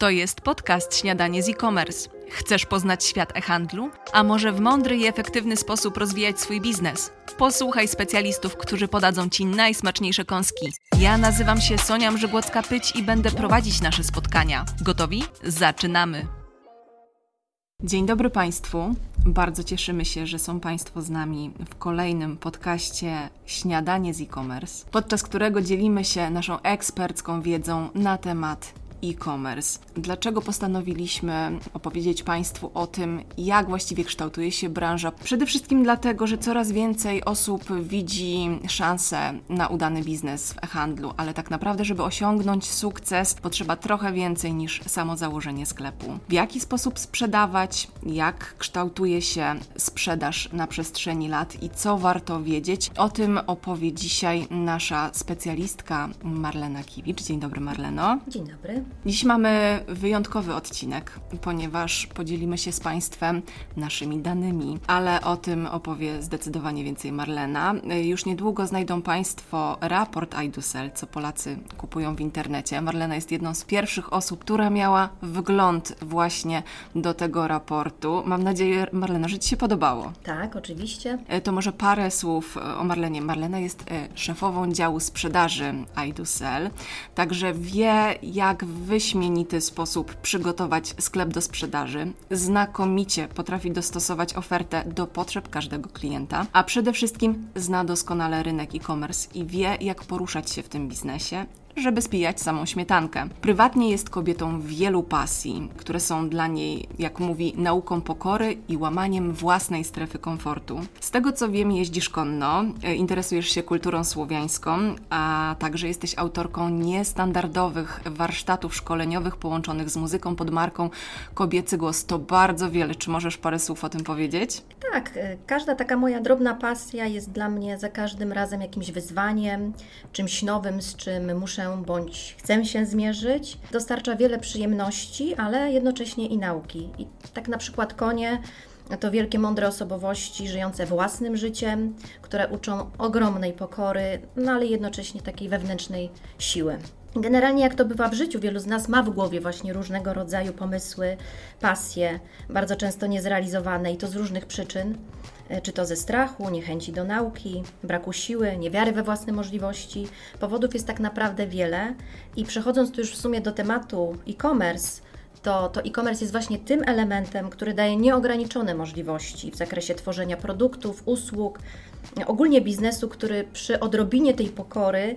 To jest podcast Śniadanie z e-commerce. Chcesz poznać świat e-handlu? A może w mądry i efektywny sposób rozwijać swój biznes? Posłuchaj specjalistów, którzy podadzą Ci najsmaczniejsze kąski. Ja nazywam się Sonia Mrzygłocka-Pyć i będę prowadzić nasze spotkania. Gotowi? Zaczynamy! Dzień dobry Państwu. Bardzo cieszymy się, że są Państwo z nami w kolejnym podcaście Śniadanie z e-commerce, podczas którego dzielimy się naszą ekspercką wiedzą na temat e-commerce. Dlaczego postanowiliśmy opowiedzieć Państwu o tym, jak właściwie kształtuje się branża? Przede wszystkim dlatego, że coraz więcej osób widzi szansę na udany biznes w e-handlu, ale tak naprawdę, żeby osiągnąć sukces, potrzeba trochę więcej niż samo założenie sklepu. W jaki sposób sprzedawać, jak kształtuje się sprzedaż na przestrzeni lat i co warto wiedzieć, o tym opowie dzisiaj nasza specjalistka Marlena Kiwicz. Dzień dobry, Marleno. Dzień dobry. Dziś mamy wyjątkowy odcinek, ponieważ podzielimy się z Państwem naszymi danymi, ale o tym opowie zdecydowanie więcej Marlena. Już niedługo znajdą Państwo raport iDusel, co Polacy kupują w internecie. Marlena jest jedną z pierwszych osób, która miała wgląd właśnie do tego raportu. Mam nadzieję, Marlena, że Ci się podobało. Tak, oczywiście. To może parę słów o Marlenie. Marlena jest e, szefową działu sprzedaży iDusel, także wie, jak wyśmienity sposób przygotować sklep do sprzedaży, znakomicie potrafi dostosować ofertę do potrzeb każdego klienta, a przede wszystkim zna doskonale rynek e-commerce i wie, jak poruszać się w tym biznesie żeby spijać samą śmietankę. Prywatnie jest kobietą wielu pasji, które są dla niej, jak mówi, nauką pokory i łamaniem własnej strefy komfortu. Z tego co wiem, jeździsz konno, e, interesujesz się kulturą słowiańską, a także jesteś autorką niestandardowych warsztatów szkoleniowych połączonych z muzyką pod marką Kobiecy Głos. To bardzo wiele. Czy możesz parę słów o tym powiedzieć? Tak, e, każda taka moja drobna pasja jest dla mnie za każdym razem jakimś wyzwaniem, czymś nowym, z czym muszę bądź chcę się zmierzyć, dostarcza wiele przyjemności, ale jednocześnie i nauki. I tak na przykład konie to wielkie, mądre osobowości żyjące własnym życiem, które uczą ogromnej pokory, no ale jednocześnie takiej wewnętrznej siły. Generalnie, jak to bywa w życiu, wielu z nas ma w głowie właśnie różnego rodzaju pomysły, pasje, bardzo często niezrealizowane i to z różnych przyczyn. E, czy to ze strachu, niechęci do nauki, braku siły, niewiary we własne możliwości. Powodów jest tak naprawdę wiele i przechodząc tu już w sumie do tematu e-commerce, to, to e-commerce jest właśnie tym elementem, który daje nieograniczone możliwości w zakresie tworzenia produktów, usług, ogólnie biznesu, który przy odrobinie tej pokory,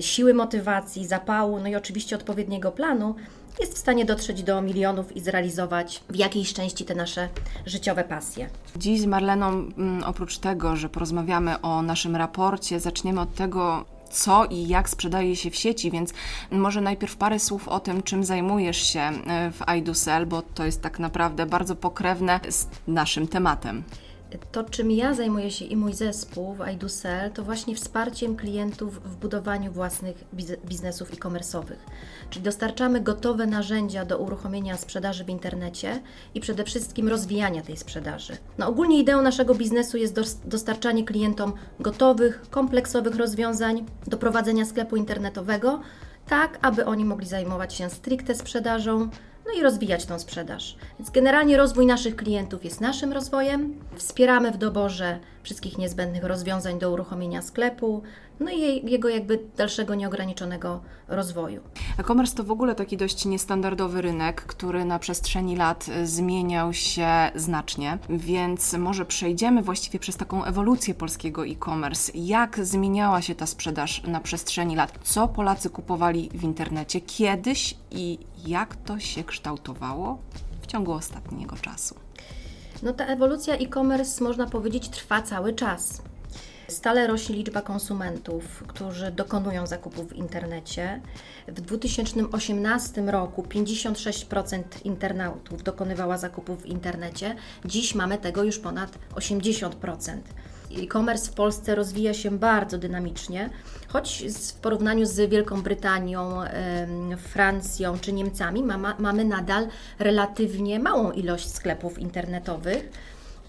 siły motywacji, zapału, no i oczywiście odpowiedniego planu, jest w stanie dotrzeć do milionów i zrealizować w jakiejś części te nasze życiowe pasje. Dziś z Marleną, oprócz tego, że porozmawiamy o naszym raporcie, zaczniemy od tego, co i jak sprzedaje się w sieci, więc może najpierw parę słów o tym, czym zajmujesz się e, w iDusel, bo to jest tak naprawdę bardzo pokrewne z naszym tematem. To, czym ja zajmuję się i mój zespół w iDusel, to właśnie wsparciem klientów w budowaniu własnych biznesów e-commerce'owych. Czyli dostarczamy gotowe narzędzia do uruchomienia sprzedaży w internecie i przede wszystkim rozwijania tej sprzedaży. No, ogólnie ideą naszego biznesu jest dostarczanie klientom gotowych, kompleksowych rozwiązań do prowadzenia sklepu internetowego, tak aby oni mogli zajmować się stricte sprzedażą, no i rozwijać tą sprzedaż. Więc generalnie rozwój naszych klientów jest naszym rozwojem. Wspieramy w doborze wszystkich niezbędnych rozwiązań do uruchomienia sklepu, no i jego jakby dalszego nieograniczonego rozwoju. E-commerce to w ogóle taki dość niestandardowy rynek, który na przestrzeni lat zmieniał się znacznie, więc może przejdziemy właściwie przez taką ewolucję polskiego e-commerce. Jak zmieniała się ta sprzedaż na przestrzeni lat? Co Polacy kupowali w internecie kiedyś i jak to się kształtowało w ciągu ostatniego czasu? No ta ewolucja e-commerce można powiedzieć trwa cały czas. Stale rośnie liczba konsumentów, którzy dokonują zakupów w internecie. W 2018 roku 56% internautów dokonywała zakupów w internecie. Dziś mamy tego już ponad 80% e-commerce w Polsce rozwija się bardzo dynamicznie, choć w porównaniu z Wielką Brytanią, Francją czy Niemcami mamy nadal relatywnie małą ilość sklepów internetowych.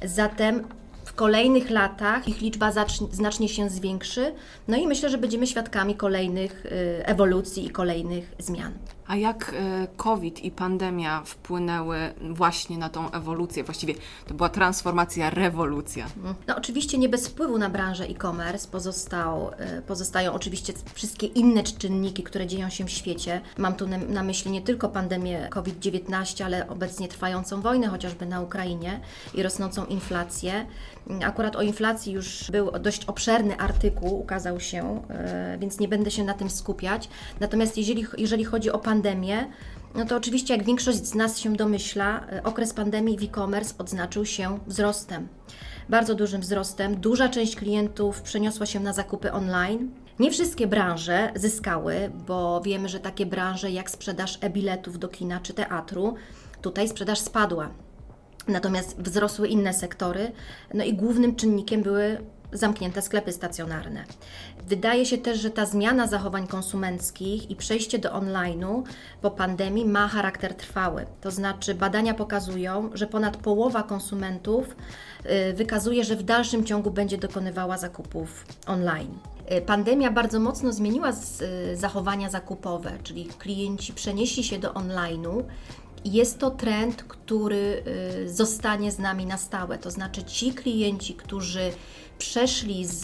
Zatem w kolejnych latach ich liczba znacznie się zwiększy, no i myślę, że będziemy świadkami kolejnych y, ewolucji i kolejnych zmian. A jak e, COVID i pandemia wpłynęły właśnie na tą ewolucję? Właściwie to była transformacja, rewolucja. No oczywiście nie bez wpływu na branżę e-commerce pozostał, e, pozostają oczywiście wszystkie inne czynniki, które dzieją się w świecie. Mam tu na myśli nie tylko pandemię COVID-19, ale obecnie trwającą wojnę chociażby na Ukrainie i rosnącą inflację. Akurat o inflacji już był dość obszerny artykuł, ukazał się, e, więc nie będę się na tym skupiać. Natomiast jeżeli, jeżeli chodzi o pandemię, no to oczywiście, jak większość z nas się domyśla, e, okres pandemii w e-commerce odznaczył się wzrostem. Bardzo dużym wzrostem. Duża część klientów przeniosła się na zakupy online. Nie wszystkie branże zyskały, bo wiemy, że takie branże jak sprzedaż e-biletów do kina czy teatru, tutaj sprzedaż spadła. Natomiast wzrosły inne sektory, no i głównym czynnikiem były zamknięte sklepy stacjonarne. Wydaje się też, że ta zmiana zachowań konsumenckich i przejście do online'u po pandemii ma charakter trwały. To znaczy, badania pokazują, że ponad połowa konsumentów y, wykazuje, że w dalszym ciągu będzie dokonywała zakupów online. Y, pandemia bardzo mocno zmieniła y, zachowania zakupowe, czyli klienci przenieśli się do online'u jest to trend, który zostanie z nami na stałe. To znaczy, ci klienci, którzy przeszli z,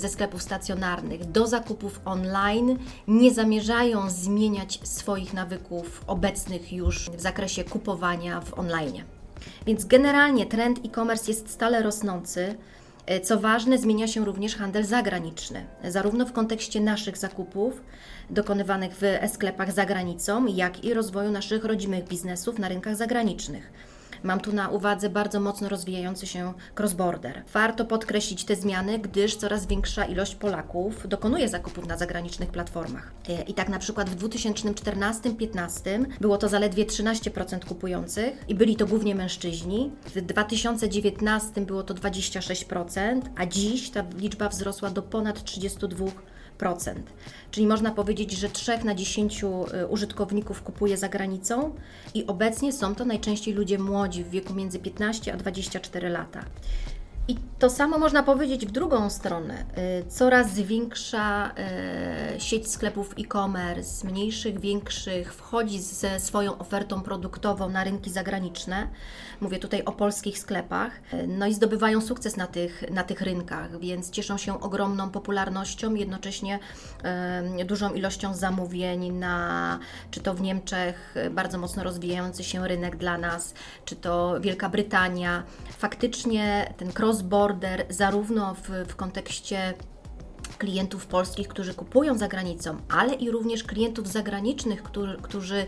ze sklepów stacjonarnych do zakupów online, nie zamierzają zmieniać swoich nawyków obecnych już w zakresie kupowania w online. Więc generalnie trend e-commerce jest stale rosnący. E, co ważne, zmienia się również handel zagraniczny, zarówno w kontekście naszych zakupów dokonywanych w e-sklepach za granicą, jak i rozwoju naszych rodzimych biznesów na rynkach zagranicznych. Mam tu na uwadze bardzo mocno rozwijający się cross-border. Warto podkreślić te zmiany, gdyż coraz większa ilość Polaków dokonuje zakupów na zagranicznych platformach. E, I tak na przykład w 2014-15 było to zaledwie 13% kupujących i byli to głównie mężczyźni. W 2019 było to 26%, a dziś ta liczba wzrosła do ponad 32%. Czyli można powiedzieć, że 3 na 10 y, użytkowników kupuje za granicą i obecnie są to najczęściej ludzie młodzi w wieku między 15 a 24 lata. I to samo można powiedzieć w drugą stronę. Y, coraz większa y, sieć sklepów e-commerce, mniejszych, większych, wchodzi ze swoją ofertą produktową na rynki zagraniczne. Mówię tutaj o polskich sklepach. Y, no i zdobywają sukces na tych, na tych rynkach, więc cieszą się ogromną popularnością, jednocześnie dużą ilością zamówień na, czy to w Niemczech, bardzo mocno rozwijający się rynek dla nas, czy to Wielka Brytania. Faktycznie ten cross-border, zarówno w, w kontekście klientów polskich, którzy kupują za granicą, ale i również klientów zagranicznych, którzy, którzy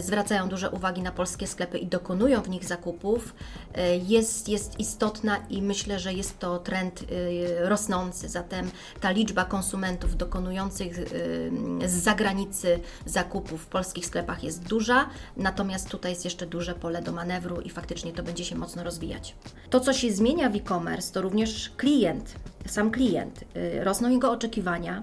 zwracają duże uwagi na polskie sklepy i dokonują w nich zakupów, e, jest, jest istotna i myślę, że jest to trend e, rosnący. Zatem ta liczba konsumentów dokonujących e, z zagranicy zakupów w polskich sklepach jest duża, natomiast tutaj jest jeszcze duże pole do manewru i faktycznie to będzie się mocno rozwijać. To, co się zmienia w e-commerce, to również klient sam klient. Rosną oczekiwania.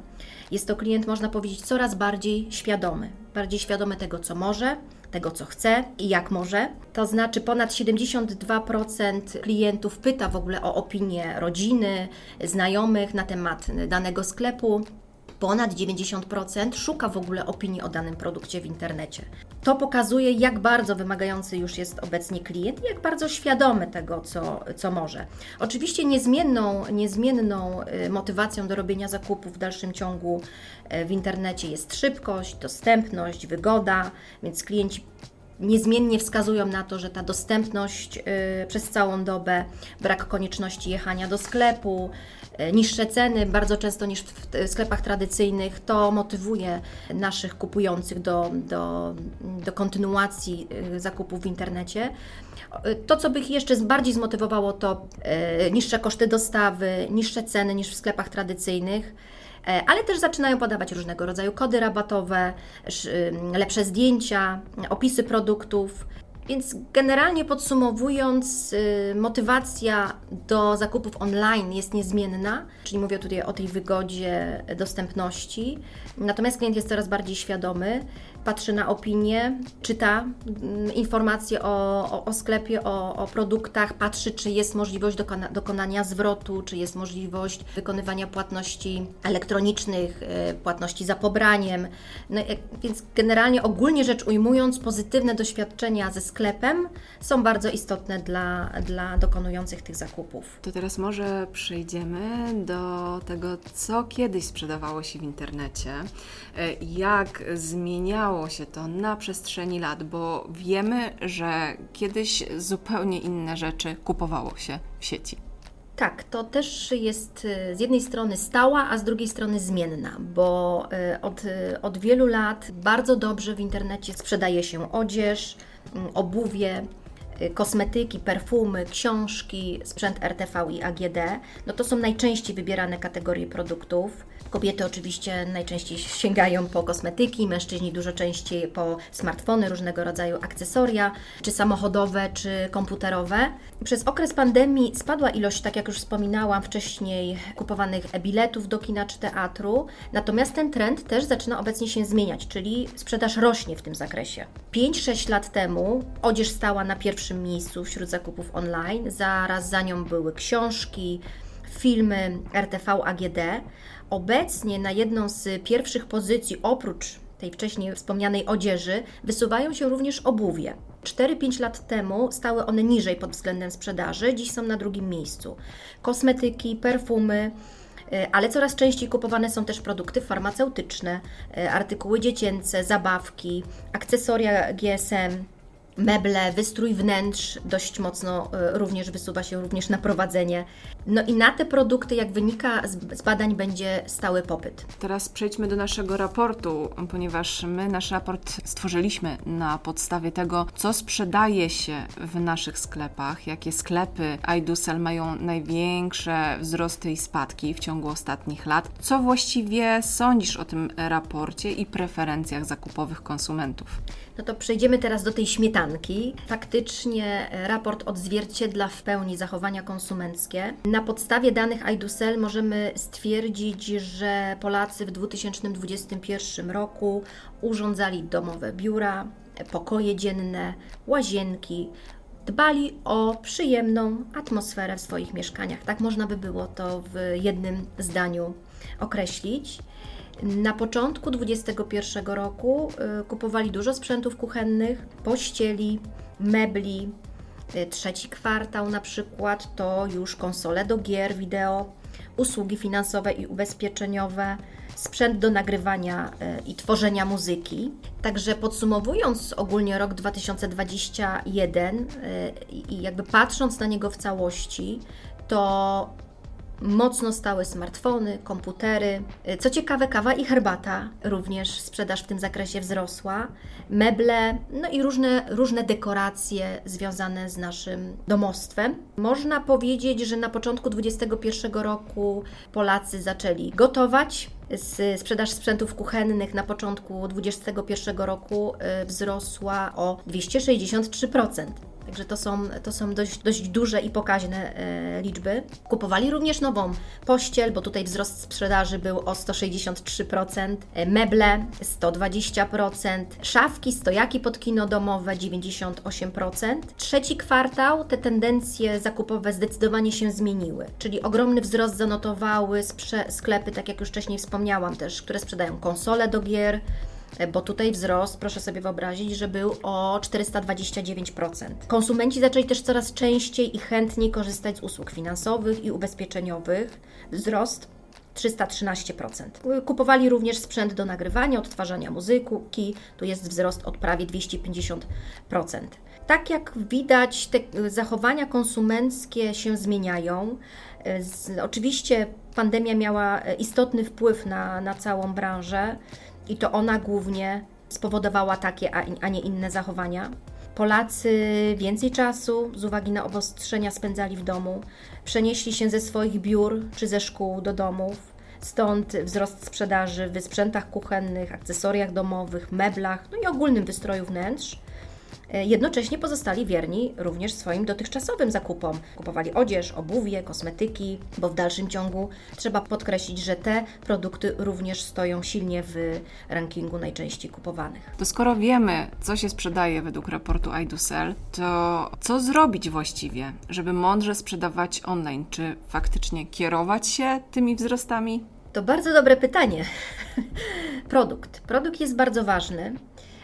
Jest to klient, można powiedzieć, coraz bardziej świadomy. Bardziej świadomy tego, co może, tego, co chce i jak może. To znaczy, ponad 72% klientów pyta w ogóle o opinię rodziny, znajomych na temat danego sklepu ponad 90% szuka w ogóle opinii o danym produkcie w internecie. To pokazuje, jak bardzo wymagający już jest obecnie klient i jak bardzo świadomy tego, co, co może. Oczywiście niezmienną, niezmienną y, motywacją do robienia zakupów w dalszym ciągu y, w internecie jest szybkość, dostępność, wygoda, więc klienci niezmiennie wskazują na to, że ta dostępność y, przez całą dobę, brak konieczności jechania do sklepu, y, niższe ceny, bardzo często niż w sklepach tradycyjnych, to motywuje naszych kupujących do, do, do kontynuacji y, zakupów w internecie. To, co by ich jeszcze bardziej zmotywowało, to niższe koszty dostawy, niższe ceny niż w sklepach tradycyjnych ale też zaczynają podawać różnego rodzaju kody rabatowe, lepsze zdjęcia, opisy produktów. Więc generalnie podsumowując, y, motywacja do zakupów online jest niezmienna, czyli mówię tutaj o tej wygodzie, dostępności. Natomiast klient jest coraz bardziej świadomy patrzy na opinie, czyta mm, informacje o, o, o sklepie, o, o, produktach, patrzy, czy jest możliwość dokona, dokonania zwrotu, czy jest możliwość wykonywania płatności elektronicznych, y, płatności za pobraniem. No, więc generalnie, ogólnie rzecz ujmując, pozytywne doświadczenia ze sklepem są bardzo istotne dla, dla dokonujących tych zakupów. To teraz może przejdziemy do tego, co kiedyś sprzedawało się w internecie, y, jak zmieniało się to na przestrzeni lat, bo wiemy, że kiedyś zupełnie inne rzeczy kupowało się w sieci. Tak, to też jest y, z jednej strony stała, a z drugiej strony zmienna, bo y, od, od wielu lat bardzo dobrze w internecie sprzedaje się odzież, obuwie, kosmetyki, perfumy, książki, sprzęt RTV i AGD. No to są najczęściej wybierane kategorie produktów. Kobiety oczywiście najczęściej sięgają po kosmetyki, mężczyźni dużo częściej po smartfony, różnego rodzaju akcesoria, czy samochodowe, czy komputerowe. Przez okres pandemii spadła ilość, tak jak już wspominałam wcześniej, kupowanych biletów do kina czy teatru, natomiast ten trend też zaczyna obecnie się zmieniać, czyli sprzedaż rośnie w tym zakresie. 5-6 lat temu odzież stała na pierwszym miejscu wśród zakupów online, zaraz za nią były książki, filmy RTV AGD. Obecnie na jedną z pierwszych pozycji, oprócz tej wcześniej wspomnianej odzieży, wysuwają się również obuwie. 4-5 lat temu stały one niżej pod względem sprzedaży, dziś są na drugim miejscu. Kosmetyki, perfumy, y, ale coraz częściej kupowane są też produkty farmaceutyczne, y, artykuły dziecięce, zabawki, akcesoria GSM, meble, wystrój wnętrz dość mocno e, również wysuwa się również na prowadzenie. No i na te produkty, jak wynika z badań, będzie stały popyt. Teraz przejdźmy do naszego raportu, ponieważ my nasz raport stworzyliśmy na podstawie tego, co sprzedaje się w naszych sklepach, jakie sklepy iDusel mają największe wzrosty i spadki w ciągu ostatnich lat. Co właściwie sądzisz o tym raporcie i preferencjach zakupowych konsumentów? No to przejdziemy teraz do tej śmietanki. Faktycznie e, raport odzwierciedla w pełni zachowania konsumenckie. Na podstawie danych iDusel możemy stwierdzić, że Polacy w 2021 roku urządzali domowe biura, pokoje dzienne, łazienki, dbali o przyjemną atmosferę w swoich mieszkaniach. Tak można by było to w jednym zdaniu określić. Na początku 2021 roku y, kupowali dużo sprzętów kuchennych, pościeli, mebli. Y, trzeci kwartał na przykład to już konsole do gier wideo, usługi finansowe i ubezpieczeniowe, sprzęt do nagrywania y, i tworzenia muzyki. Także podsumowując ogólnie rok 2021 i jakby patrząc na niego w całości, to mocno stały smartfony, komputery. Co ciekawe, kawa i herbata również sprzedaż w tym zakresie wzrosła. Meble, no i różne, różne dekoracje związane z naszym domostwem. Można powiedzieć, że na początku 2021 roku Polacy zaczęli gotować. Sprzedaż sprzętów kuchennych na początku 2021 roku y, wzrosła o 263%. Także to są, to są dość, dość duże i pokaźne e, liczby. Kupowali również nową pościel, bo tutaj wzrost sprzedaży był o 163%, e, meble 120%, szafki, stojaki pod kino domowe 98%. Trzeci kwartał te tendencje zakupowe zdecydowanie się zmieniły, czyli ogromny wzrost zanotowały sklepy, tak jak już wcześniej wspomniałam też, które sprzedają konsole do gier, bo tutaj wzrost, proszę sobie wyobrazić, że był o 429%. Konsumenci zaczęli też coraz częściej i chętniej korzystać z usług finansowych i ubezpieczeniowych. Wzrost 313%. Kupowali również sprzęt do nagrywania, odtwarzania muzyki, tu jest wzrost od prawie 250%. Tak jak widać, te zachowania konsumenckie się zmieniają. E, oczywiście pandemia miała e, istotny wpływ na, na całą branżę i to ona głównie spowodowała takie, a nie inne zachowania. Polacy więcej czasu z uwagi na obostrzenia spędzali w domu, przenieśli się ze swoich biur czy ze szkół do domów. Stąd wzrost sprzedaży w sprzętach kuchennych, akcesoriach domowych, meblach, no i ogólnym wystroju wnętrz. E, jednocześnie pozostali wierni również swoim dotychczasowym zakupom. Kupowali odzież, obuwie, kosmetyki, bo w dalszym ciągu trzeba podkreślić, że te produkty również stoją silnie w rankingu najczęściej kupowanych. To skoro wiemy, co się sprzedaje według raportu iDoSell, to co zrobić właściwie, żeby mądrze sprzedawać online? Czy faktycznie kierować się tymi wzrostami? To bardzo dobre pytanie. Produkt. Produkt jest bardzo ważny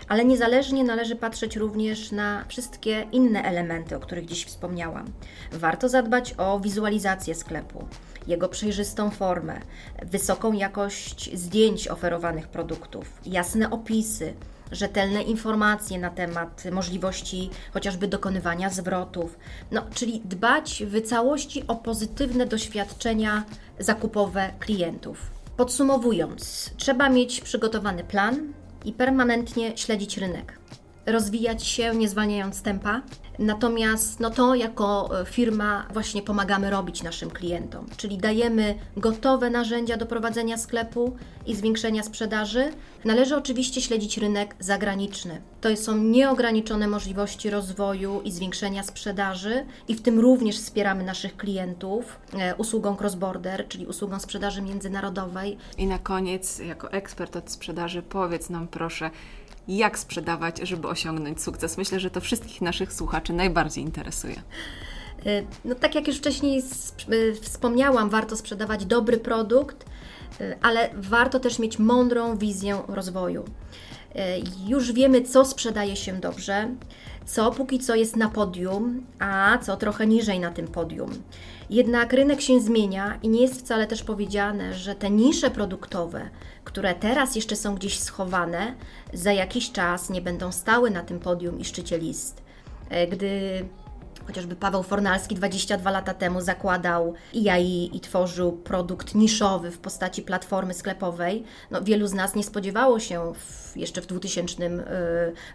ale niezależnie należy patrzeć również na wszystkie inne elementy, o których dziś wspomniałam. Warto zadbać o wizualizację sklepu, jego przejrzystą formę, wysoką jakość zdjęć oferowanych produktów, jasne opisy, rzetelne informacje na temat możliwości chociażby dokonywania zwrotów. No, czyli dbać w całości o pozytywne doświadczenia zakupowe klientów. Podsumowując, trzeba mieć przygotowany plan, i permanentnie śledzić rynek rozwijać się, nie zwalniając tempa. Natomiast no to jako e, firma właśnie pomagamy robić naszym klientom, czyli dajemy gotowe narzędzia do prowadzenia sklepu i zwiększenia sprzedaży. Należy oczywiście śledzić rynek zagraniczny. To są nieograniczone możliwości rozwoju i zwiększenia sprzedaży i w tym również wspieramy naszych klientów e, usługą cross-border, czyli usługą sprzedaży międzynarodowej. I na koniec, jako ekspert od sprzedaży, powiedz nam proszę, jak sprzedawać, żeby osiągnąć sukces. Myślę, że to wszystkich naszych słuchaczy najbardziej interesuje. E, no, tak jak już wcześniej e, wspomniałam, warto sprzedawać dobry produkt, e, ale warto też mieć mądrą wizję rozwoju. Już wiemy, co sprzedaje się dobrze, co póki co jest na podium, a co trochę niżej na tym podium. Jednak rynek się zmienia i nie jest wcale też powiedziane, że te nisze produktowe, które teraz jeszcze są gdzieś schowane, za jakiś czas nie będą stały na tym podium i szczycie list. E, gdy chociażby Paweł Fornalski 22 lata temu zakładał IAI i tworzył produkt niszowy w postaci platformy sklepowej, no, wielu z nas nie spodziewało się w, jeszcze w 2000 e,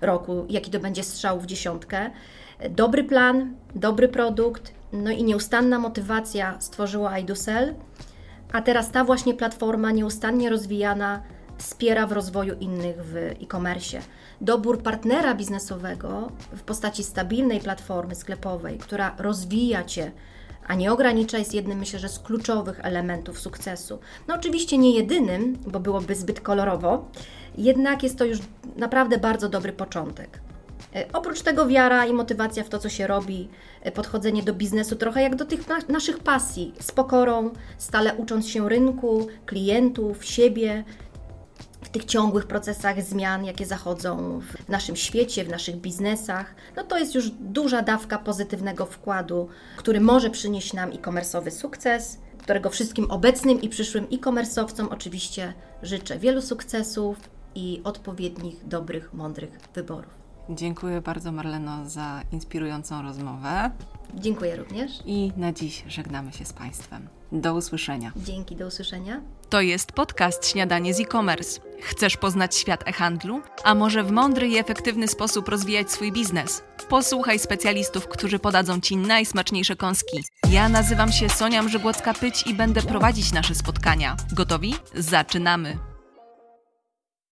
roku, jaki to będzie strzał w dziesiątkę. Dobry plan, dobry produkt, no i nieustanna motywacja stworzyła iDoSell, a teraz ta właśnie platforma nieustannie rozwijana wspiera w rozwoju innych w e-commerce. Dobór partnera biznesowego w postaci stabilnej platformy sklepowej, która rozwija Cię, a nie ogranicza, jest jednym, myślę, że z kluczowych elementów sukcesu. No oczywiście nie jedynym, bo byłoby zbyt kolorowo, jednak jest to już naprawdę bardzo dobry początek. E, oprócz tego wiara i motywacja w to, co się robi, e, podchodzenie do biznesu trochę jak do tych na naszych pasji, z pokorą, stale ucząc się rynku, klientów, siebie, w tych ciągłych procesach zmian, jakie zachodzą w naszym świecie, w naszych biznesach, no to jest już duża dawka pozytywnego wkładu, który może przynieść nam e-commerce'owy sukces, którego wszystkim obecnym i przyszłym e-commerce'owcom oczywiście życzę wielu sukcesów i odpowiednich, dobrych, mądrych wyborów. Dziękuję bardzo Marleno za inspirującą rozmowę. Dziękuję również. I na dziś żegnamy się z Państwem. Do usłyszenia. Dzięki, do usłyszenia. To jest podcast Śniadanie z e-commerce. Chcesz poznać świat e-handlu? A może w mądry i efektywny sposób rozwijać swój biznes? Posłuchaj specjalistów, którzy podadzą Ci najsmaczniejsze kąski. Ja nazywam się Sonia Mrzygłocka-Pyć i będę prowadzić nasze spotkania. Gotowi? Zaczynamy!